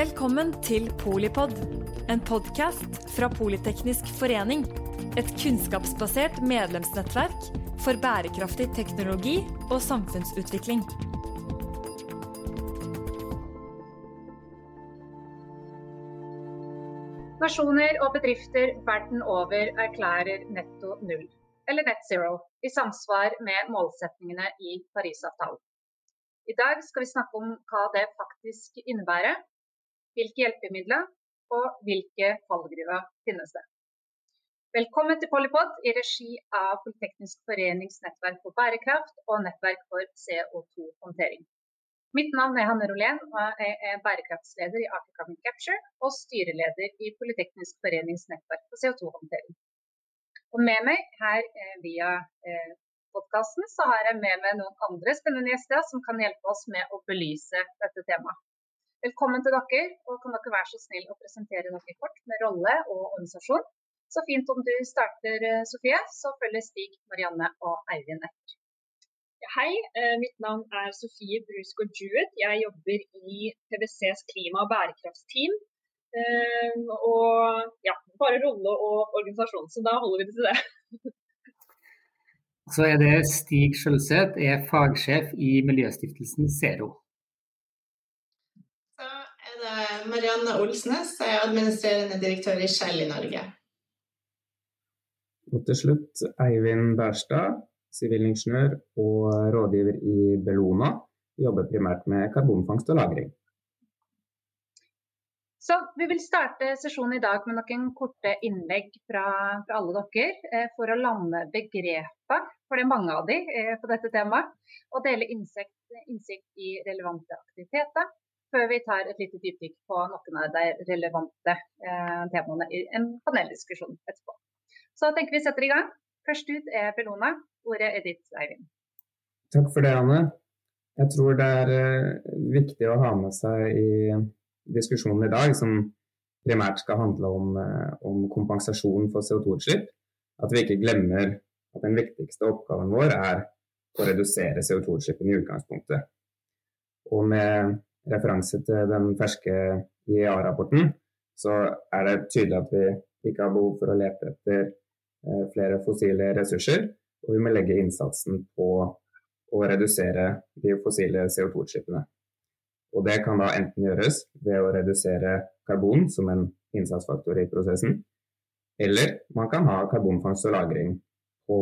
Velkommen til Polipod, en podkast fra Politeknisk forening. Et kunnskapsbasert medlemsnettverk for bærekraftig teknologi og samfunnsutvikling. Nasjoner og bedrifter verden over erklærer netto null, eller net zero, i samsvar med målsetningene i Parisavtalen. I dag skal vi snakke om hva det faktisk innebærer, hvilke hjelpemidler og hvilke fallgruver finnes det. Velkommen til Polypod i regi av Politeknisk forenings nettverk for bærekraft og nettverk for CO2-håndtering. Mitt navn er Hanne Rolén, og jeg er bærekraftsleder i Carbon Capture og styreleder i Politeknisk forenings nettverk for CO2-håndtering. Og med meg her eh, via eh, podkasten så har jeg med meg noen andre spennende gjester som kan hjelpe oss med å belyse dette temaet. Velkommen til dere, og kan dere være så snill å presentere dere kort med rolle og organisasjon. Så fint om du starter, eh, Sofie, så følger Stig, Marianne og Eivind etter. Hei, eh, mitt navn er Sofie Brusgaard Jewett. Jeg jobber i PwCs klima- og bærekraftsteam. Eh, og ja, bare rolle og organisasjon, så da holder vi det til det. Så er det Stig Skjølseth, er fagsjef i miljøstiftelsen Zero er Marianne Olsnes, jeg er administrerende direktør i Shell i Norge. Og til slutt Eivind Bærstad, sivilingeniør og rådgiver i Bellona. Jobber primært med karbonfangst og -lagring. Så Vi vil starte sesjonen i dag med noen korte innlegg fra, fra alle dere eh, for å lande begrepet, for det er mange av de eh, på dette temaet, og dele innsikt, innsikt i relevante aktiviteter før vi tar et lite dypdykk på noen av de relevante eh, temaene i en paneldiskusjon etterpå. Så tenker vi setter i gang. Først ut er Bellona. Ordet er ditt, Eivind. Takk for det, Anne. Jeg tror det er eh, viktig å ha med seg i diskusjonen i dag, som primært skal handle om, eh, om kompensasjon for CO2-utslipp, at vi ikke glemmer at den viktigste oppgaven vår er å redusere CO2-utslippene i utgangspunktet. Og med referanse til den ferske IEA-rapporten, så er det tydelig at vi ikke har behov for å lete etter eh, flere fossile ressurser. Og vi må legge innsatsen på å redusere de fossile CO2-utslippene. Og det kan da enten gjøres ved å redusere karbon som en innsatsfaktor i prosessen, eller man kan ha karbonfangst og -lagring på,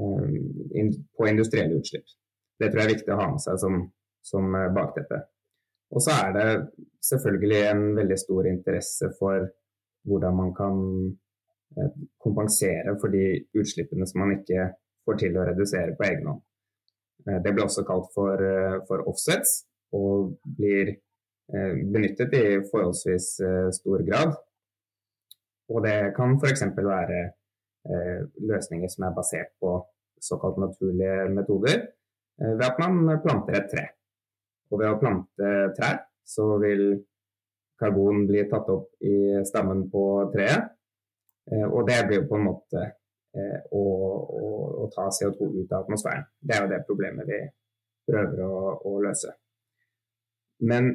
um, på, industrielle utslipp. Det tror jeg er viktig å ha med seg som, som bakteppe. Og så er det selvfølgelig en veldig stor interesse for hvordan man kan eh, kompensere for de utslippene som man ikke får til å redusere på egen hånd. Eh, det blir også kalt for, eh, for offsets, og blir benyttet i forholdsvis stor grad. Og det kan f.eks. være løsninger som er basert på såkalt naturlige metoder, ved at man planter et tre. Og ved å plante trær, så vil karbon bli tatt opp i stammen på treet. Eh, og det blir jo på en måte eh, å, å, å ta CO2 ut av atmosfæren. Det er jo det problemet vi prøver å, å løse. Men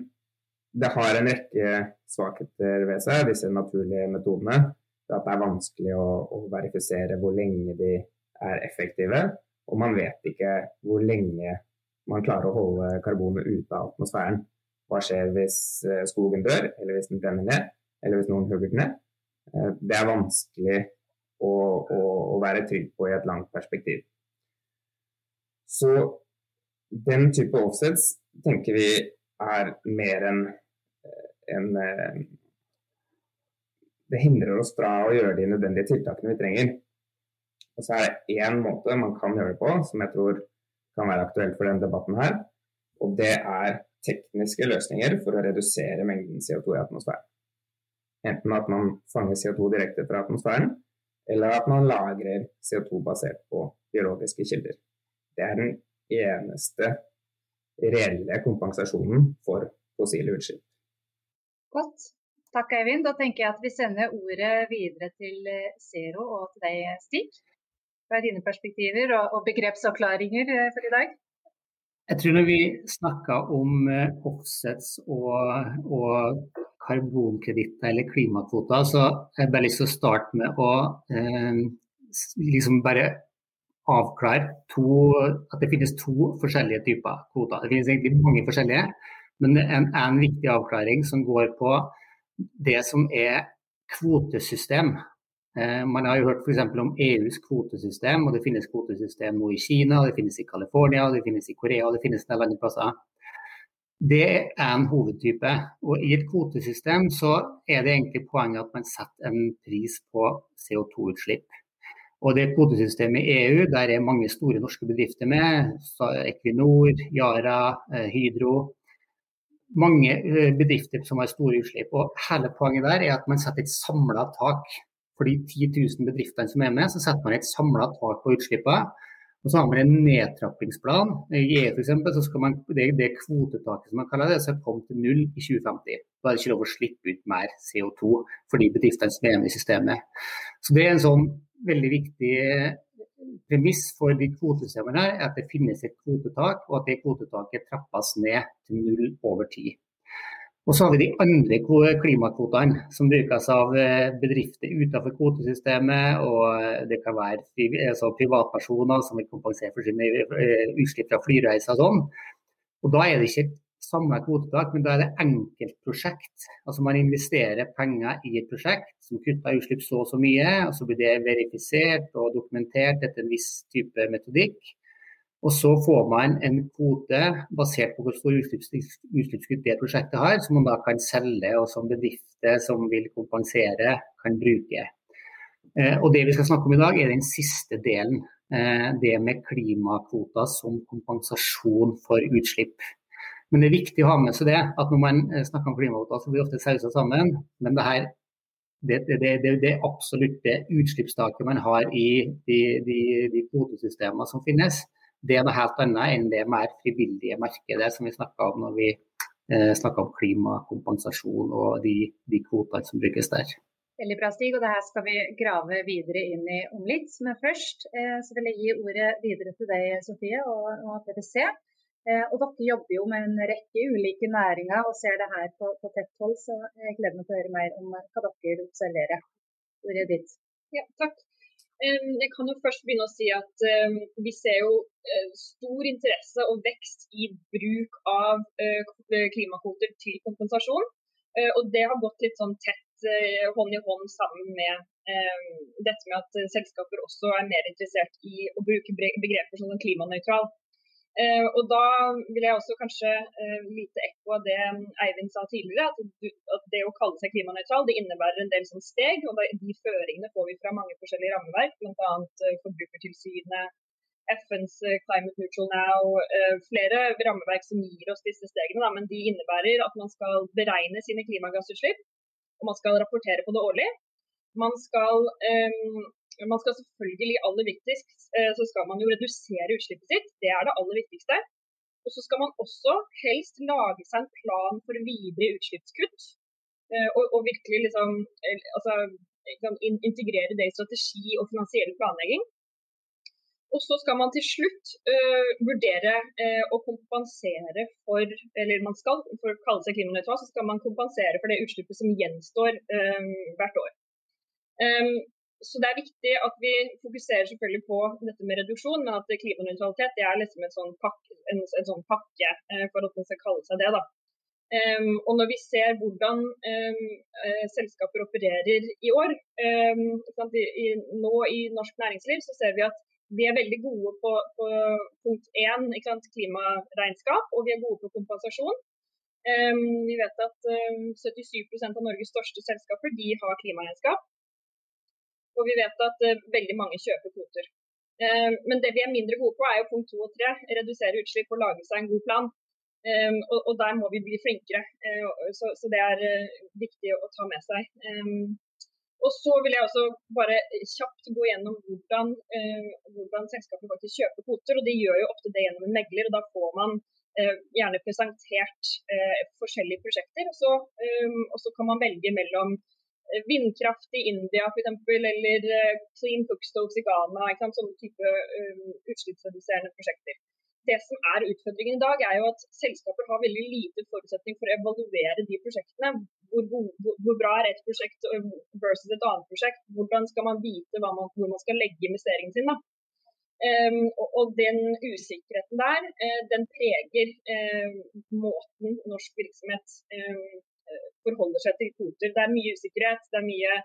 det har en rekke svakheter ved seg, disse naturlige metodene. At det er vanskelig å, å, verifisere hvor lenge de er effektive. Og man vet ikke hvor lenge man klarer å holde karbonet ute av atmosfæren. Hva skjer hvis eh, skogen dør, eller hvis den brenner ned, eller hvis noen hugger den ned? Eh, det er vanskelig å, å, å, være trygg på i et langt perspektiv. Så den type offsets tenker vi er mer enn en, eh, Det hindrer oss fra å gjøre de nødvendige tiltakene vi trenger. Og så er det én måte man kan gjøre det på, som jeg tror kan være aktuelt for denne debatten her. Og det er tekniske løsninger for å redusere mengden CO2 i atmosfæren. Enten at man fanger CO2 direkte fra atmosfæren, eller at man lagrer CO2 basert på biologiske kilder. Det er den eneste reelle kompensasjonen for fossile utslipp. Godt. Takk, Eivind. Da tenker jeg at vi sender ordet videre til Zero og til deg, Stig. Hva er dine perspektiver og, og begrepsavklaringer eh, for i dag? Jeg tror når vi snakker om offsets og, og karbonkreditter eller klimakvoter, så har jeg bare lyst til å starte med å eh, liksom bare avklare to, at det finnes to forskjellige typer kvoter. Det finnes egentlig mange forskjellige, men det er en, en viktig avklaring som går på det som er kvotesystem. Eh, man har jo hørt f.eks. om EUs kvotesystem, og det finnes kvotesystem nå i Kina, det finnes i California, det finnes i Korea det finnes en del andre plasser. Det er en hovedtype. og I et kvotesystem så er det egentlig poenget at man setter en pris på CO2-utslipp. Og Det kvotesystemet i EU, der er mange store norske bedrifter med. Equinor, Yara, eh, Hydro. Mange eh, bedrifter som har store utslipp. og Hele poenget der er at man setter et samla tak. For de 10 000 bedriftene som er med, så setter man et samla tak på utslippene. Og så har man en nedtrappingsplan. I EU f.eks. så skal man, det, det kvotetaket som man kaller det, skal komme til null i 2050. Da er det ikke lov å slippe ut mer CO2 for de bedriftene som er med i systemet. Så Det er en sånn veldig viktig premiss for de kvotesystemene her, at det finnes et kvotetak, og at det kvotetaket trappes ned til null over tid. Og så har vi de andre klimakvotene som brukes av eh, bedrifter utenfor kvotesystemet. og eh, Det kan være altså privatpersoner som vil kompensere for sine eh, utslipp fra flyreiser og sånn. Og Da er det ikke et samla kvotetak, men da er det enkeltprosjekt. Altså Man investerer penger i et prosjekt som kutter utslipp så og så mye, og så blir det verifisert og dokumentert etter en viss type metodikk. Og så får man en kvote basert på hvor stor utslippskutt det prosjektet har, som man da kan selge og som bedrifter som vil kompensere, kan bruke. Eh, og Det vi skal snakke om i dag, er den siste delen. Eh, det med klimakvoter som kompensasjon for utslipp. Men det er viktig å ha med seg det, at når man eh, snakker om klimakvoter, så blir det ofte sausa sammen. Men det, her, det, det, det, det absolutt det utslippstaket man har i de, de, de kvotesystemene som finnes det er noe helt annet enn det mer frivillige markedet som vi snakka om når vi eh, snakka om klimakompensasjon og de, de kvotene som brukes der. Veldig bra, Stig. og det her skal vi grave videre inn i om litt. Men først eh, så vil jeg gi ordet videre til deg, Sofie, og, og PwC. Eh, og dere jobber jo med en rekke ulike næringer og ser det her på, på tett hold, så jeg gleder meg til å høre mer om hva dere observerer. Ordet ditt. Ja, takk. Jeg kan jo først begynne å si at vi ser jo eh, stor interesse og vekst i bruk av eh, klimakvoter til kompensasjon. Eh, og det har gått litt sånn tett hånd i hånd sammen med dette med at selskaper også er mer interessert i å bruke begreper som klimanøytral. Eh, og da vil jeg også kanskje eh, lite ekko av det Eivind sa tidligere, at, du, at, det å kalle seg klimanøytral det innebærer en del sånn steg. og De føringene får vi fra mange forskjellige rammeverk, bl.a. Eh, Forbrukertilsynet, FNs eh, Climate Neutral Now, eh, flere rammeverk som gir oss disse stegene. Da, men de innebærer at man skal beregne sine klimagassutslipp, og man skal rapportere på det årlig. Man skal um, man skal selvfølgelig aller viktigst eh, så skal man jo redusere utslippet sitt. Det er det aller viktigste. Og så skal man også helst lage seg en plan for videre utslippskutt. Eh, og, og virkelig liksom altså, altså, integrere det i strategi og finansiell planlegging. Og så skal man til slutt uh, vurdere uh, å kompensere for Eller man skal, for å kalle seg klimanøytral, så skal man kompensere for det utslippet som gjenstår um, hvert år. Um, så det er viktig at vi fokuserer selvfølgelig på dette med reduksjon, men at klimanøytralitet er liksom en sånn pakke, en, en sånn pakke eh, for at man skal kalle seg det. da. Um, og når vi ser hvordan um, selskaper opererer i år, um, i, i, nå i norsk næringsliv, så ser vi at vi er veldig gode på, på punkt én, klimaregnskap, og vi er gode på kompensasjon. vi vet at 77% av Norges største selskaper de har klimaregnskap. Og vi vet at uh, veldig mange kjøper kvoter. Uh, men det vi er mindre gode på, er jo punkt to og tre. Redusere utslipp og lage seg en god plan. Um, og, der må vi bli flinkere. Så, det er viktig å ta med seg. Og så vil jeg også bare kjapt gå gjennom hvordan, hvordan selskapene faktisk kjøper kvoter. og De gjør jo ofte det gjennom en megler. og Da får man gjerne presentert forskjellige prosjekter. Og så kan man velge mellom vindkraft i India f.eks., eller eh, clean cookstoves i Ghana. Sånne type um, utslippsreduserende prosjekter. det som er utfordringen i dag, er jo at selskaper har veldig lite forutsetning for å evaluere de prosjektene. Hvor, hvor, hvor bra er et prosjekt versus et annet prosjekt? Hvordan skal man vite man, hvor man skal legge investeringen sin? Um, og, og, den usikkerheten der, uh, den preger uh, måten norsk virksomhet um, forholder seg til kvoter. Det er mye usikkerhet. det er mye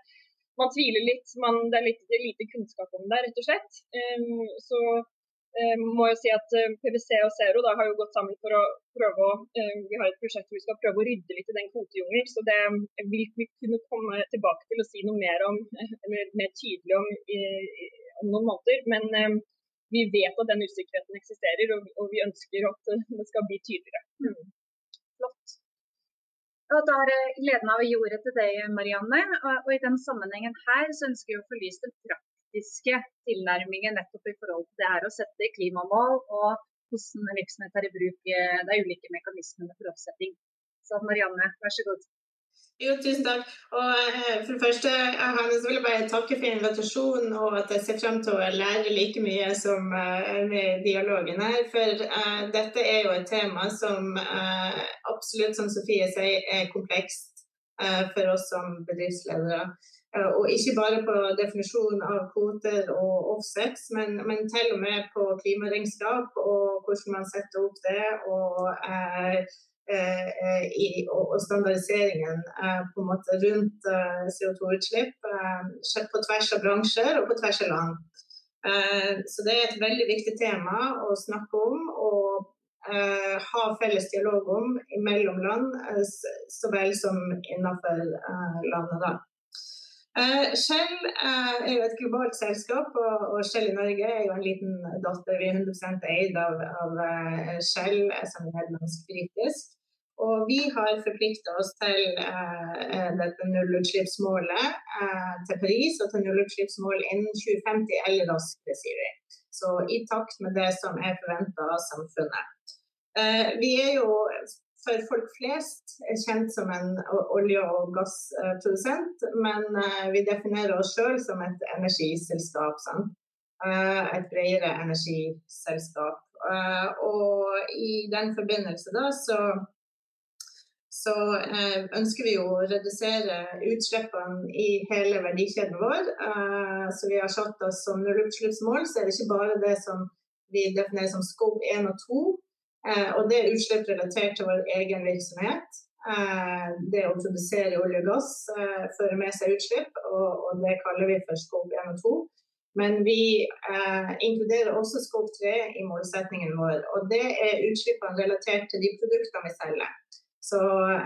man tviler litt, man, det er lite, lite kunnskap om det, rett og slett. Um, så um, må jeg si at eh, PwC og Zero da, har jo gått sammen for å prøve å um, Vi har et prosjekt hvor vi skal prøve å rydde litt i den kvotejungelen. Så det vil vi kunne komme tilbake til å si noe mer om, eller mer tydelig om i, om noen måneder. Men vi vet at den usikkerheten eksisterer, og, og vi ønsker at det skal bli tydeligere. Mm. Og Da har jeg gleden av å gi ordet til deg, Marianne. Og I den sammenhengen her så ønsker vi å få lyst den praktiske tilnærmingen nettopp i forhold til det her å sette klimamål, og hvordan virksomheter tar i bruk eh, de ulike mekanismene for oppsetting. Så Marianne, vær så god. Jo, tusen takk. Og eh, for det første, Hannes, vil jeg bare takke for invitasjonen, og at jeg ser frem til å lære like mye som uh, med dialogen her. For uh, dette er jo et tema som uh, absolutt, som Sofie sier, er komplekst for oss som bedriftsledere. Og ikke bare på definisjon av kvoter og offsets, men, men til og med på klimaregnskap og hvordan man setter opp det. og Eh, eh, i, og, standardiseringen eh, på en måte rundt CO2-utslipp på tvers av bransjer og på tvers av land. Så det er et veldig viktig tema å snakke om og ha felles dialog om mellom land, så vel som innenfor landet. da. Shell er jo et globalt selskap, og Shell i Norge er jo en liten datter. Vi er 100 eid av, av Shell, som er nederlandsk-britisk. Og vi har forplikta oss til eh, dette nullutslippsmålet eh, til Paris og til nullutslippsmål innen 2050 eller raskere, sier vi. Så i takt med det som er forventa av samfunnet. Eh, vi er jo for folk flest kjent som en olje- og gassprodusent, men eh, vi definerer oss sjøl som et energiselskap. Eh, et bredere energiselskap. Eh, og i den forbindelse da så så eh, ønsker vi å redusere utslippene i hele verdikjeden vår. Eh, så vi har satt oss som nullutslippsmål, så er det ikke bare det som vi definerer som scope 1 og 2. Eh, og det er utslipp relatert til vår egen virksomhet. Det å produsere olje og gass fører med seg utslipp, og, det kaller vi for scope 1 og 2. Men vi eh, inkluderer også scope 3 i målsettingen vår. Og det er utslippene relatert til de produktene vi selger. Så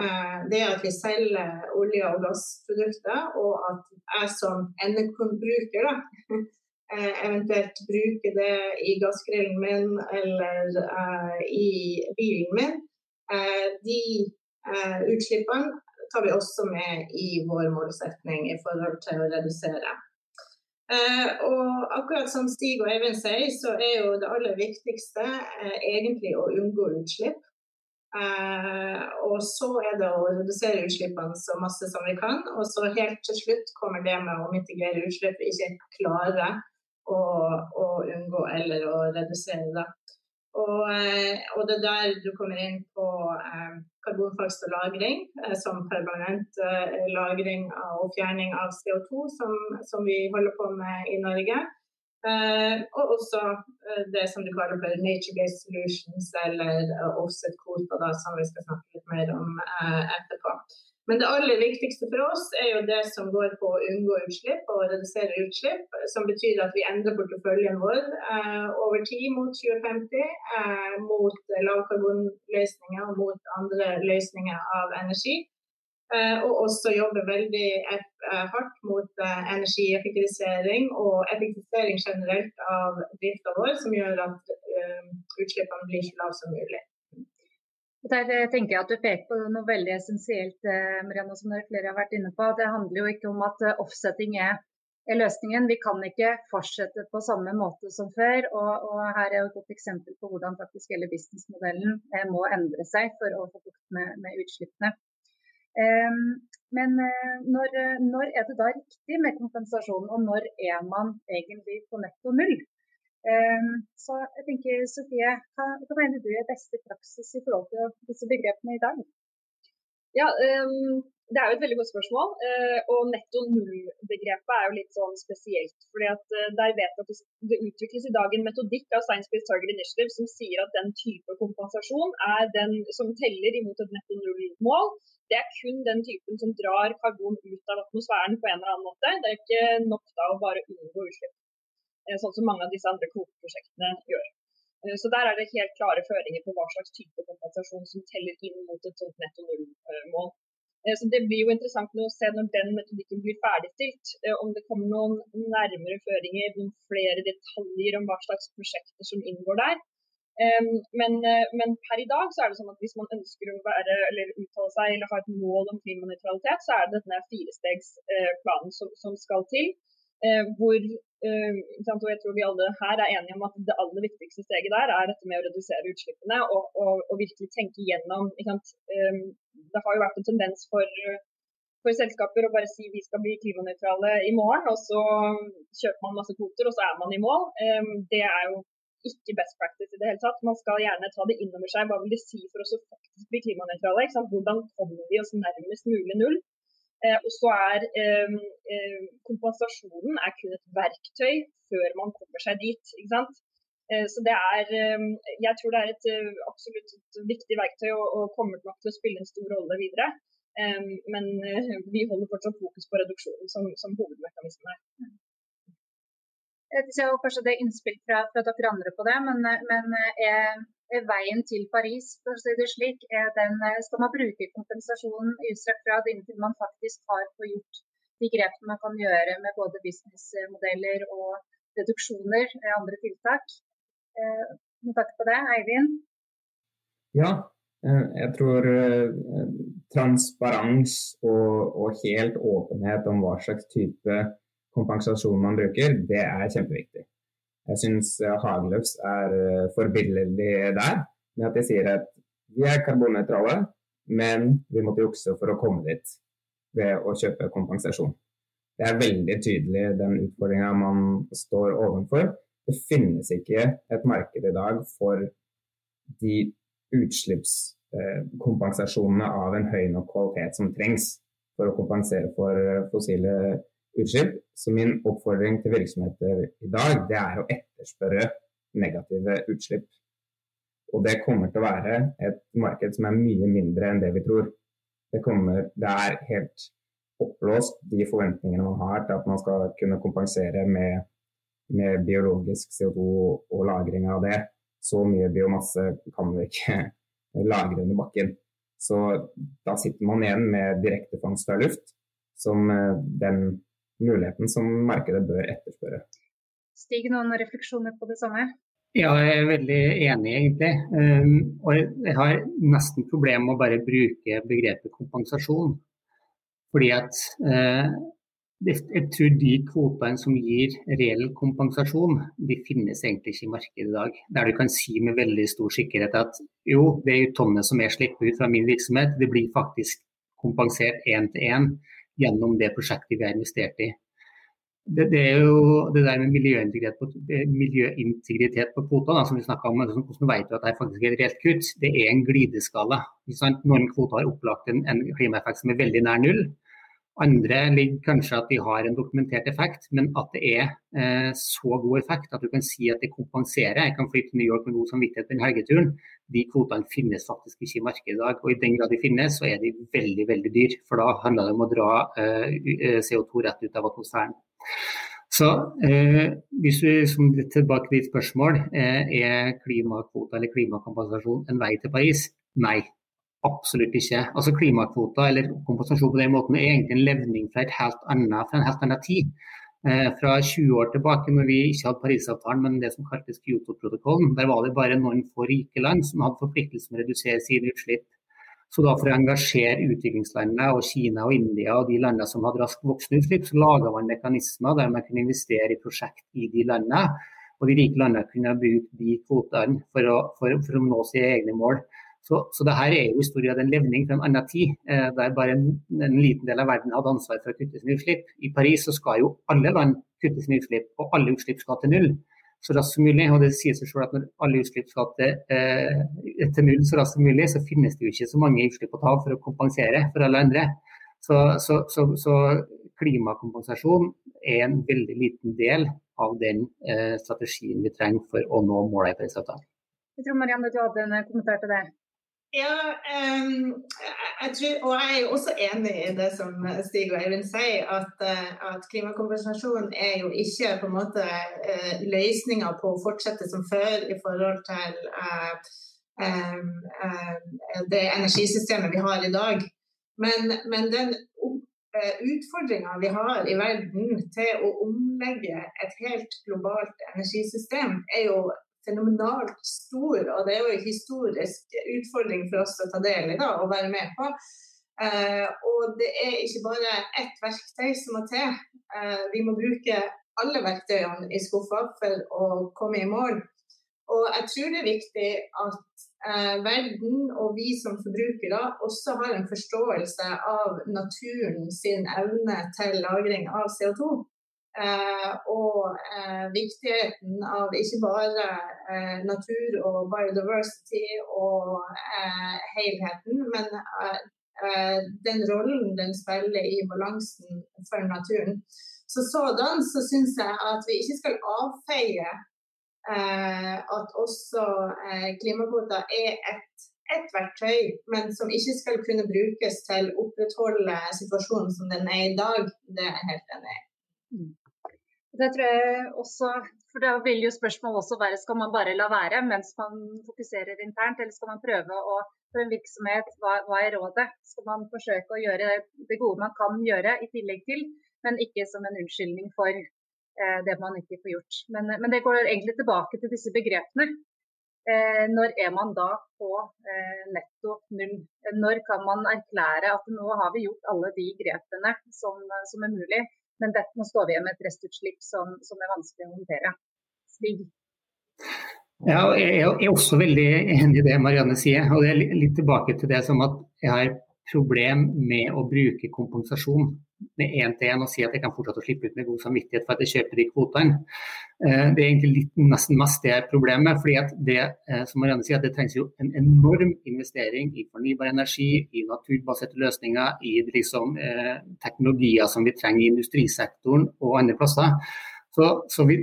eh, det at vi selger olje- og gassprodukter, og at jeg som endekundebruker eh, eventuelt bruker det i gassgrillen min eller eh, i bilen min, de utslippene tar vi også med i vår målsetning i forhold til å redusere. Og akkurat som Stig og Eivind sier, så er jo det aller viktigste egentlig å unngå utslipp. Uh, og så er det å redusere utslippene så masse som vi kan. Og så helt til slutt kommer det med å mitigere utslipp vi ikke klarer å, å, unngå eller å redusere. det. Og, uh, og, det er der du kommer inn på eh, karbonfangst og -lagring, som permanent lagring og fjerning av CO2, som, som vi holder på med i Norge. Uh, og også uh, det som du kaller for nature-based solutions, eller uh, offset-kvoter, som vi skal snakke litt mer om etterpå. Men det aller viktigste for oss er jo det som går på å unngå utslipp og redusere utslipp. Som betyr at vi endrer porteføljen vår over tid mot 2050, mot lavkarbonløsninger og mot andre løsninger av energi. Eh, og også jobber veldig eh, hardt mot eh, energieffektivisering og effektivisering generelt av drifta vår, som gjør at utslippene blir så lave som mulig. Der tenker jeg at Du peker på noe veldig essensielt, Marianne, som flere har vært inne på. Det handler jo ikke om at offsetting er løsningen. Vi kan ikke fortsette på samme måte som før. Og, og Her er jo et godt eksempel på hvordan faktisk hele businessmodellen må endre seg for å få bukt med, med utslippene. Men eh, når, når, er det da riktig med kompensasjon, og når er man egentlig på netto null? Ehm, så jeg tenker, Sofie, hva, hva mener du er beste praksis i forhold til disse begrepene i dag? Ja, um, Det er jo et veldig godt spørsmål. Uh, og netto null-begrepet er jo litt sånn spesielt. fordi at uh, der vet at Det utvikles i dag en metodikk av Science Based Target Initiative som sier at den type kompensasjon er den som teller imot et netto null-mål. Det er kun den typen som drar karbon ut av atmosfæren på en eller annen måte. Det er ikke nok da å bare unngå utslipp. Eh, sånn som mange av disse andre kvoteprosjektene gjør. Eh, så Der er det helt klare føringer på hva slags type kompensasjon som teller inn mot et sånt netto null-mål. Eh, så Det blir jo interessant å se når den metodikken blir ferdigstilt, om det kommer noen nærmere føringer, noen flere detaljer om hva slags prosjekter som inngår der. Men, men, per i dag så er det sånn at hvis man ønsker å være, eller uttale seg eller ha et mål om klimanøytralitet, så er det denne firestegsplanen som, som skal til. Hvor og jeg tror vi alle her er enige om at det aller viktigste steget der er dette med å redusere utslippene og, og, og virkelig tenke gjennom. Um, det har jo vært en tendens for, for, selskaper å bare si vi skal bli klimanøytrale i morgen, og så kjøper man masse kvoter og så er man i mål. Um, det er jo ikke best practice i det hele tatt. Man skal gjerne ta det inn over seg. Hva vil det si for oss å faktisk bli klimanøytrale? Hvordan kommer vi oss nærmest mulig null? Eh, og så er eh, eh, kompensasjonen er kun et verktøy før man kommer seg dit. ikke sant? Så det er, Jeg tror det er et absolutt et viktig verktøy og, og, kommer nok til å spille en stor rolle videre. Men vi holder fortsatt fokus på reduksjonen som, som hovedmekanisme her. Jeg ser kanskje det er innspill fra, fra, dere andre på det, men, men er veien til Paris, for å si det slik, den, skal man bruke kompensasjonen i utstrakt grad inntil man faktisk har gjort de grepene man kan gjøre med både businessmodeller og reduksjoner, og andre tiltak. Eh, takk på det, Eivind? Ja, eh, jeg tror transparens og, og, helt åpenhet om hva slags type kompensasjon man bruker, det er kjempeviktig. Jeg syns eh, er eh, forbilledlig der, med at de sier at vi er karbonnøytrale, men vi måtte jukse for å komme dit ved å kjøpe kompensasjon. Det er veldig tydelig den utfordringa man står overfor. Det finnes ikke et marked i dag for de utslippskompensasjonene av en høy nok kvalitet som trengs for å kompensere for fossile utslipp. Så min oppfordring til virksomheter i dag, det er å etterspørre negative utslipp. Og det kommer til å være et marked som er mye mindre enn det vi tror. Det, kommer, det er helt oppblåst, de forventningene man har til at man skal kunne kompensere med, med biologisk CO2 og lagring av det. Så mye biomasse kan vi ikke lagre under bakken. Så da sitter man igjen med direktefangst av luft, som eh, den muligheten som markedet bør etterspørre. Stig, noen refleksjoner på det samme? Ja, jeg er veldig enig, egentlig. Um, og jeg har nesten problemer med å bare bruke begrepet kompensasjon. Fordi at uh, jeg tror de kvotene som gir reell kompensasjon, de finnes egentlig ikke i markedet i dag. Der du kan si med veldig stor sikkerhet at jo, det er tonnet som jeg slipper ut fra min virksomhet, det blir faktisk kompensert én til én gjennom det prosjektet vi har investert i. Det, det, er jo det der med miljøintegritet på, miljøintegritet på kvoter, som vi snakka om. Liksom, hvordan vet du at det er faktisk et reelt kutt? Det er en glideskala. Noen kvoter har opplagt en, en klimaeffekt som er veldig nær null. Andre ligger kanskje at de har en dokumentert effekt, men at det er eh, så god effekt at du kan si at det kompenserer. Jeg kan flytte til New York med god samvittighet den helgeturen. De kvotene finnes faktisk ikke i markedet i dag. Og i den grad de finnes, så er de veldig veldig dyr. For da handler det om å dra eh, eh CO2 rett ut av atmosfæren. Så eh, hvis vi som tilbake til ditt spørsmål, eh, er klimakvoter eller klimakompensasjon en vei til Paris? Nei. Absolutt ikke. Altså Klimakvoter eller kompensasjon på den måten er egentlig en levning fra, annet, fra en helt annen tid. Eh, fra 20 år tilbake, når vi ikke hadde Parisavtalen, men det som kaltes Kyoto-protokollen, der var det bare noen få rike land som hadde forpliktelse med å redusere sine utslipp. Så da For å engasjere utviklingslandene og Kina og India og de landene som hadde raskt voksende utslipp, så laga man mekanismer der man kunne investere i prosjekt i de landene. Og de rike landene kunne bruke de kvotene for å, for, for å nå sine egne mål. Så, så det her er jo historien av en levning fra en annen tid, eh, der bare en, en, liten del av verden hadde ansvar for å kutte sine utslipp. I Paris så skal jo alle land kutte sine utslipp, og alle utslipp skal til null. så raskt som mulig. Og det sier seg selv at når alle utslipp skal til, eh, til null så raskt som mulig, så finnes det jo ikke så mange utslipp å ta for å kompensere for alle andre. Så, så, så, så klimakompensasjon er en veldig liten del av den eh, strategien vi trenger for å nå målet i Parisavtalen. Jeg tror Marianne, du hadde en kommentar til det? Ja, um, jeg tror, og jeg er også enig i det som Stig og Eivind sier, at, eh, at klimakompensasjon er jo ikke på en måte uh, løsninga på å fortsette som før i forhold til uh, um, uh, det energisystemet vi har i dag. Men, men den utfordringa vi har i verden til å omlegge et helt globalt energisystem, er jo fenomenalt stor, og det er jo en historisk utfordring for oss å ta del i da, og være med på. Eh, og det er ikke bare ett verktøy som må til. Eh, vi må bruke alle verktøyene i skuffa for å komme i mål. Og jeg tror det er viktig at eh, verden og vi som forbrukere også har en forståelse av naturen sin evne til lagring av CO2. Eh, og eh, viktigheten av ikke bare eh, natur og biodiversity og helheten, men den rollen den spiller i balansen for naturen. Så sådan så syns jeg at vi ikke skal avfeie at også klimakvoter er et, et verktøy, men som ikke skal kunne brukes til å opprettholde situasjonen som den er i dag. Det er jeg helt enig i. Mm. Det tror jeg også, for Da vil jo spørsmålet også være skal man bare la være mens man fokuserer internt, eller skal man prøve å for en virksomhet, hva, hva er rådet? Skal man forsøke å gjøre det gode man kan gjøre i tillegg til, men ikke som en unnskyldning for eh, det man ikke får gjort. Men, men, det går egentlig tilbake til disse begrepene. Eh, når er man da på eh, netto null? Når kan man erklære at nå har vi gjort alle de grepene som, som er mulig? Men dette, nå står vi igjen med et restutslipp som, som er vanskelig å håndtere. Stig? Ja, jeg er også veldig enig i det Marianne sier. og det er Litt tilbake til det som at jeg har problem med å bruke kompensasjon med én til én og si at jeg kan fortsette å slippe ut med god samvittighet for at jeg kjøper de kvotene. Eh, det er egentlig litt, nesten mest det problemet. fordi at det eh, som Marianne sier, at det trengs jo en enorm investering i fornybar energi, i naturbaserte løsninger, i liksom, eh, teknologier som vi trenger i industrisektoren og andre plasser. Så, så vi,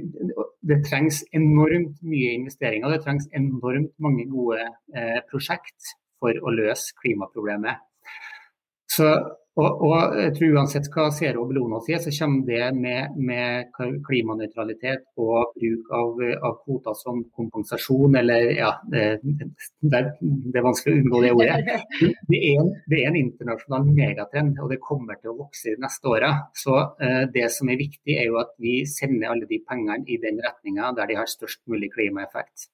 Det trengs enormt mye investeringer, det trengs enormt mange gode eh, prosjekt for å løse klimaproblemet. Så og, og, jeg tror Uansett hva Zero og Bellona sier, så kommer det med, med klimanøytralitet og bruk av, av, kvoter som kompensasjon, eller ja, det, det, er vanskelig å unngå det ordet. Det er, en, det er en internasjonal megatrend, og det kommer til å vokse de neste åra. Så eh, det som er viktig, er jo at vi sender alle de pengene i den retninga der de har størst mulig klimaeffekt.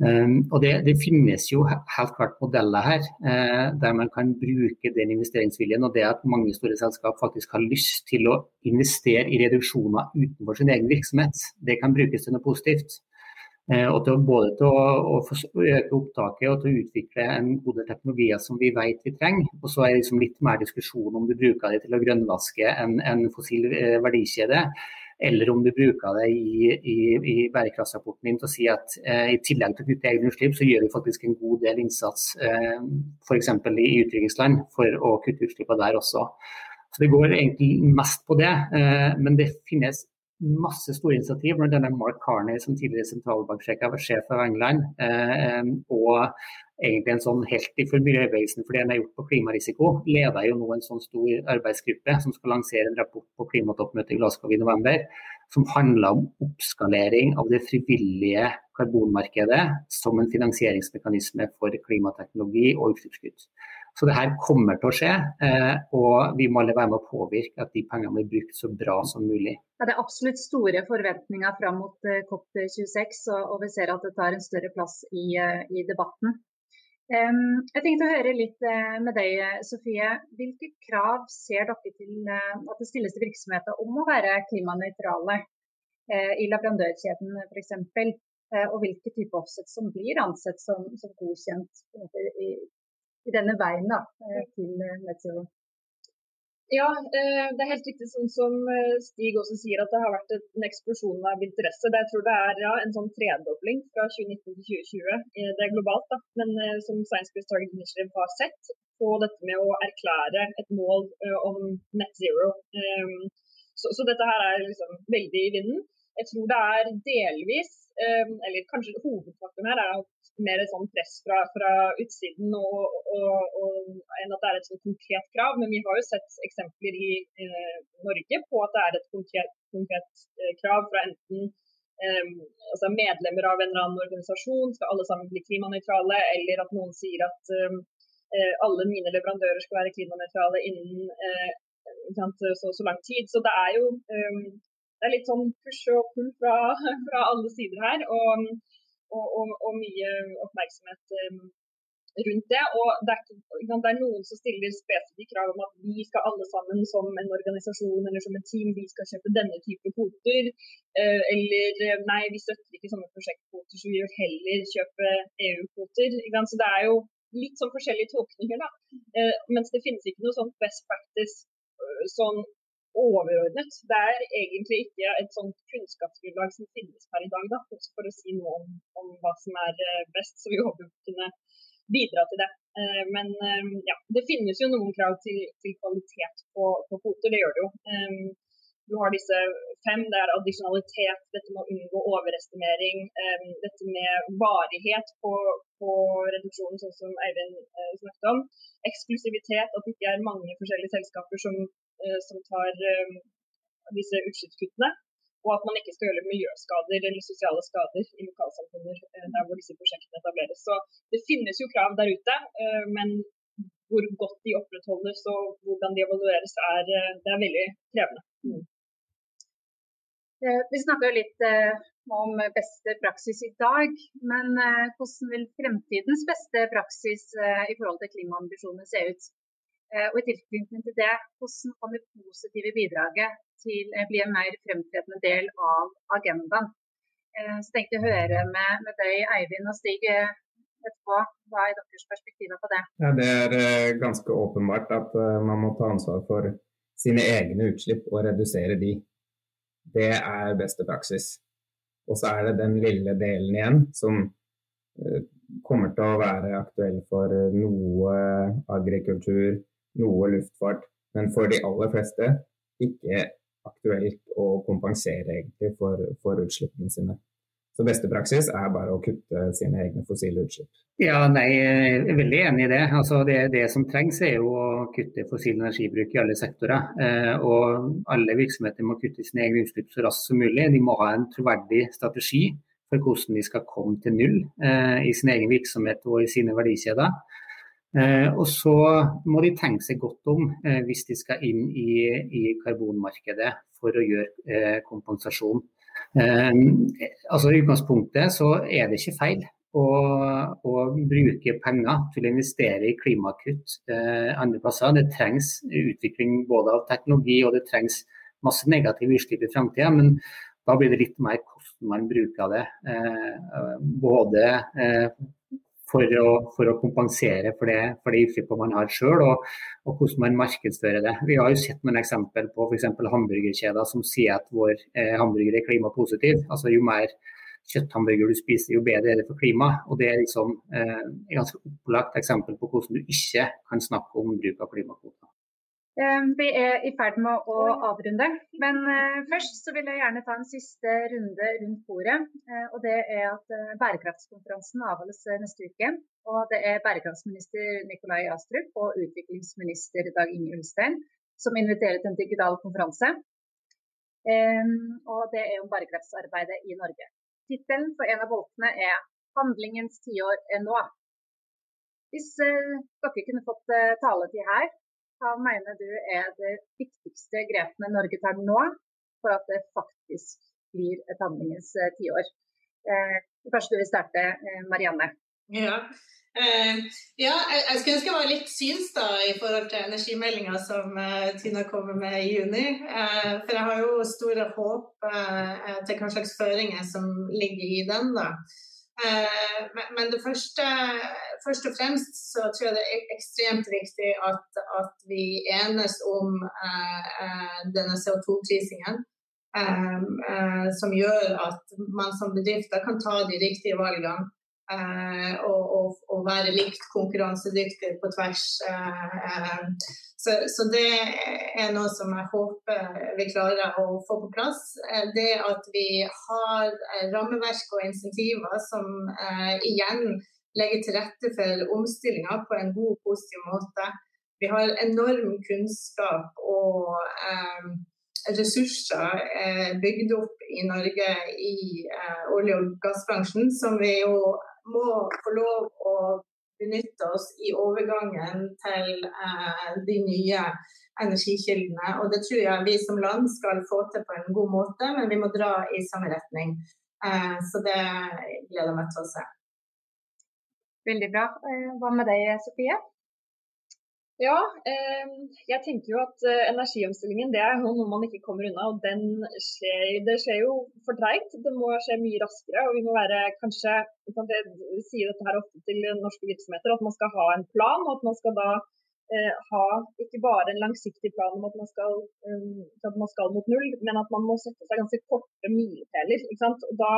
Um, og det, det, finnes jo helt klart modeller her uh, der man kan bruke den investeringsviljen og det at mange store selskap faktisk har lyst til å investere i reduksjoner utenfor sin egen virksomhet. Det kan brukes til noe positivt. Uh, og til, både til å, å øke opptaket og til å utvikle en god del teknologier som vi vet vi trenger. Og så er det liksom litt mer diskusjon om du bruker det til å grønnvaske en, en fossil uh, verdikjede eller om du bruker det i, i, i bærekraftsrapporten din til å si at eh, i tillegg til å kutte egne utslipp, så gjør vi faktisk en god del innsats eh, f.eks. i utviklingsland for å kutte utslippene der også. Så Det går egentlig mest på det, eh, men det finnes masse store initiativ. Blant annet Mark Carney, som tidligere sentralbanksjef av England, eh, og egentlig en sånn helt i miljøbevegelsen for det han har gjort på klimarisiko, leder jo nå en sånn stor arbeidsgruppe som skal lansere en rapport på klimatoppmøtet i Glasgow i november, som handler om oppskalering av det frivillige karbonmarkedet som en finansieringsmekanisme for klimateknologi og utslippskutt. Så det her kommer til å skje, eh, og vi må alle være med å påvirke at de pengene blir brukt så bra som mulig. Ja, det er absolutt store forventninger fram mot eh, COP26, og, vi ser at det tar en større plass i, eh, i debatten. Jeg tenkte å høre litt med deg, Sofie. Hvilke krav ser dere til at det stilles til virksomheter om å være klimanøytrale i leverandørkjeden f.eks.? Og hvilke type offset som blir ansett som, som godkjent i denne veien da, eh, til eh, Ja, eh, det er helt riktig sånn som Stig også sier, at det har vært en eksplosjon av interesse. Jeg tror det er ja, en sånn tredobling fra 2019 til 2020. Det er globalt, da. Men som Science Based Target Initiative har sett på dette med å erklære et mål om net zero. Så, så dette her er liksom veldig i vinden. Jeg tror det er delvis, eller kanskje hovedfaktoren her, er mer sånn press fra, fra utsiden og, og, og, enn at det er et sånn konkret krav. Men vi har jo sett eksempler i eh, Norge på at det er et konkret, konkret eh, krav fra enten eh, altså medlemmer av en eller annen organisasjon, skal alle sammen bli klimanøytrale, eller at noen sier at eh, alle mine leverandører skal være klimanøytrale innen eh, så, så, lang tid. Så det er jo det er litt sånn push og pull fra, fra alle sider her. Og, og, og, og mye oppmerksomhet um, rundt det. Og det er, det er, noen som stiller spesifikke krav om at vi skal alle sammen som en organisasjon eller som et team vi skal kjøpe denne type kvoter. Uh, eller nei, vi støtter ikke sånne prosjektkvoter, så vi vil heller kjøpe EU-kvoter. Så det er jo litt sånn forskjellige tolkninger, da. Uh, mens det finnes ikke noe sånn best practice sånn overordnet. Det er egentlig ikke et sånt kunnskapsgrunnlag som finnes per i dag, da, for å si noe om, om, hva som er eh, best. Så vi håper vi kunne bidra til det. Eh, men eh, ja, det finnes jo noen krav til, til kvalitet på, på kvoter, det gjør det jo. Du har disse fem. Det er addisjonalitet, dette med å unngå overestimering. dette med varighet på, på reduksjonen, sånn som Eivind snakket om. Eksklusivitet, at det ikke er mange forskjellige selskaper som som tar eh, disse utslippskuttene. Og at man ikke skal gjøre miljøskader eller sosiale skader i lokalsamfunner eh, der hvor disse prosjektene etableres. Så det finnes jo krav der ute, men hvor godt de opprettholdes og hvordan de evalueres, er, det er veldig krevende. Mm. Vi snakka litt om beste praksis i dag, men hvordan vil fremtidens beste praksis i forhold til klimaambisjoner se ut? Eh, og i tilknytning til det, hvordan kan det positive bidraget til å bli en mer fremtredende del av agendaen? Eh, så tenkte jeg å høre med, med deg, Eivind og Stig, eh. Hva er deres perspektiver på det? Ja, det er ganske åpenbart at man må ta ansvar for sine egne utslipp og redusere de. Det er beste praksis. Og så er det den lille delen igjen som kommer til å være aktuell for noe agrikultur, noe luftfart, men for de aller fleste ikke aktuelt å kompensere egentlig for, for utslippene sine. Så beste praksis er bare å kutte sine egne fossile utslipp. Ja, nei, Jeg er veldig enig i det. Altså det. det. som trengs er jo å kutte fossil energibruk i alle sektorer. Eh, og alle virksomheter må kutte sine egne utslipp så raskt som mulig. De må ha en troverdig strategi for hvordan de skal komme til null eh, i sin egen virksomhet og i sine verdikjeder. Eh, og så må de tenke seg godt om eh, hvis de skal inn i, i karbonmarkedet for å gjøre eh, kompensasjon. altså I utgangspunktet så er det ikke feil å, bruke penger til å investere i klimakutt andre plasser. Det trengs utvikling både av teknologi og det trengs masse negative utslipp i framtida. Men da blir det litt mer hvordan man bruker det. både for å, for å, kompensere for det, for det utslippet man har sjøl, og, og, hvordan man markedsfører det. Vi har jo sett noen eksempel på f.eks. hamburgerkjeder som sier at vår eh, hamburger er klimapositiv. Altså Jo mer kjøtthamburger du spiser, jo bedre er det for klimaet. Og Det er liksom eh, et ganske opplagt eksempel på hvordan du ikke kan snakke om bruk av klimakvoter. Eh, vi er i ferd med å avrunde, men eh, først så vil jeg gjerne ta en siste runde rundt bordet. Eh, og det er at Bærekraftskonferansen avholdes neste uke. Og det er bærekraftsminister Nikolai Astrup og utviklingsminister Dag Inge Ulstein som inviterer til en digital konferanse. Og det er om bærekraftsarbeidet i Norge. Tittelen for en av boltene er 'Handlingens tiår er nå'. Hvis dere kunne fått taletid her, hva mener du er de viktigste grepene Norge tar nå for at det faktisk blir et handlingens eh, tiår? Eh, kanskje du vil starte, eh, Marianne? Ja. Eh, ja, jeg, skulle ønske jeg var litt syns da, i forhold til energimeldinga som eh, Tina kommer med i juni. Uh, for jeg har jo store håp til hva slags føringer som ligger i den. da. Men det første, først og fremst så tror jeg det er ekstremt viktig at, at vi enes om eh, denne CO2-prisingen. Um, uh, som gjør at man som bedrifter kan ta de riktige valgene uh, og, og, og, være likt konkurransedyktig på tvers. Så, så, det er noe som jeg håper vi klarer å få på plass. Det at vi har rammeverk og insentiver som igjen legge til rette for omstillinga på en god, positiv måte. Vi har enorm kunnskap og eh, ressurser eh, bygd opp i Norge i eh, olje- og gassbransjen, som vi jo må få lov å benytte oss i overgangen til eh, de nye energikildene. Og Det tror jeg vi som land skal få til på en god måte, men vi må dra i samme retning. Eh, så det gleder jeg meg til å se. Veldig bra. Eh, hva med deg, Sofie? Ja, eh, jeg tenker jo at eh, energiomstillingen det er noe man ikke kommer unna. og skjer, Det skjer jo for treigt. Det må skje mye raskere. og vi må være kanskje, Jeg sier dette her ofte til norske virksomheter, at man skal ha en plan. og at man skal da ha ikke bare en langsiktig plan om at man skal, at man skal mot null, men at man må sette seg ganske korte milepæler. Da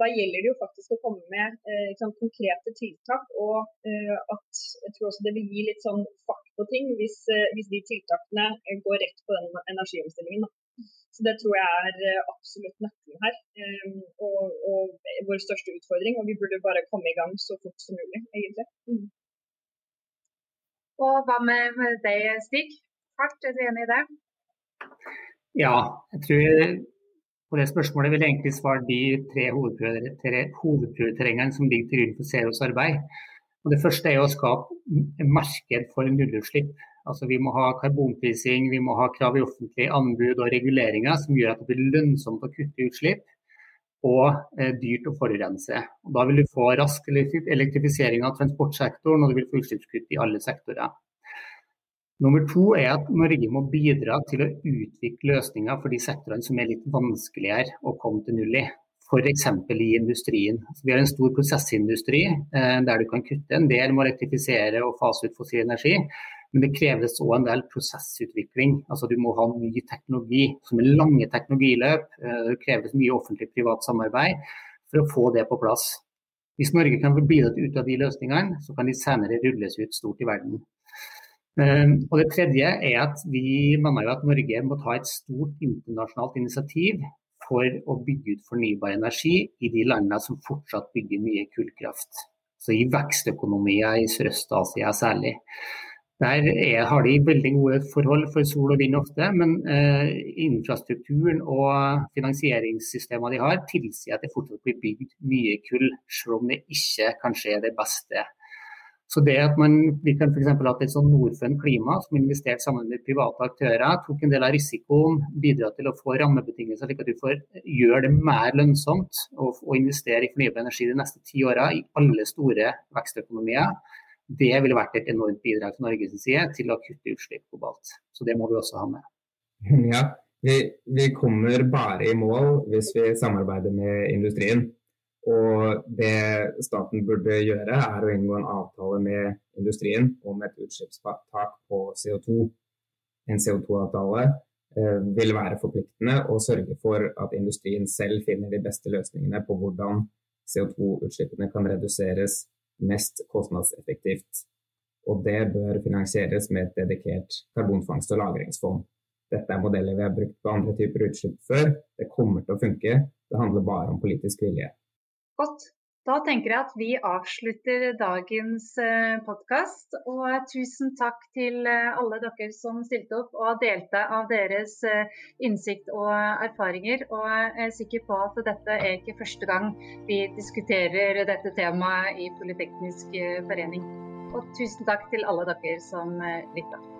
da gjelder det jo faktisk å komme med eh, sant, konkrete tiltak. Og eh, at jeg tror også det vil gi litt sånn fart på ting hvis, eh, hvis de tiltakene går rett på den energiomstillingen. Da. Så Det tror jeg er eh, absolutt nøkkelen her, eh, og, og, vår største utfordring. Og vi burde bare komme i gang så fort som mulig, egentlig. Mm. Og hva med, med deg, Stig? Fart, er du enig i det? Ja, jeg tror på det spørsmålet vil egentlig svare de tre hovedprioriteringene som ligger til grunn for Zeros arbeid. Og det første er å skape marked for nullutslipp. Altså Vi må ha karbonprising, vi må ha krav i offentlige anbud og reguleringer som gjør at det blir lønnsomt å kutte utslipp og eh, dyrt å forurense. Og da vil du få rask elektrifisering av transportsektoren og du vil få utslippskutt i alle sektorer. Nummer to er at Norge må bidra til å utvikle løsninger for de sektorene som er litt vanskeligere å komme til null i. F.eks. i industrien. Så vi har en stor prosessindustri eh, der du kan kutte en del med å elektrifisere og fase ut fossil energi. Men det kreves òg en del prosessutvikling. Altså Du må ha ny teknologi som er lange teknologiløp. Eh, det kreves mye offentlig-privat samarbeid for å få det på plass. Hvis Norge kan bidra til ut av de løsningene, så kan de senere rulles ut stort i verden. Ehm, og Det tredje er at vi mener jo at Norge må ta et stort internasjonalt initiativ for å bygge ut fornybar energi i de landene som fortsatt bygger mye kullkraft. Så I vekstøkonomier i Sørøst-Asia særlig. Der er, har de veldig gode forhold for sol og vind ofte, men eh, infrastrukturen og finansieringssystemene de har, tilsier at det fortsatt blir bygd mye kull, selv om det ikke kanskje er det beste så det at man, Vi kan f.eks. hatt et sånn Norfund Klima som investerte sammen med private aktører, tok en del av risikoen, bidra til å få rammebetingelser slik at du får gjøre det mer lønnsomt å, å investere i fornybar energi de neste ti åra i alle store vekstøkonomier. Det ville vært et enormt bidrag fra Norges side til å kutte utslipp globalt. Så det må vi også ha med. Ja, vi, vi kommer bare i mål hvis vi samarbeider med industrien. Og det staten burde gjøre, er å inngå en avtale med industrien om et utslippstak på CO2. En CO2-avtale eh, vil være forpliktende og sørge for at industrien selv finner de beste løsningene på hvordan CO2-utslippene kan reduseres mest kostnadseffektivt. Og det bør finansieres med et dedikert karbonfangst- og lagringsfond. Dette er modeller vi har brukt på andre typer utslipp før. Det kommer til å funke. Det handler bare om politisk vilje. Godt. Da tenker jeg at vi avslutter dagens eh, podkast. Og tusen takk til eh, alle dere som stilte opp og delte av deres eh, innsikt og erfaringer. Og jeg er sikker på at dette er ikke første gang vi diskuterer dette temaet i Politeknisk forening. Og tusen takk til alle dere som lytta.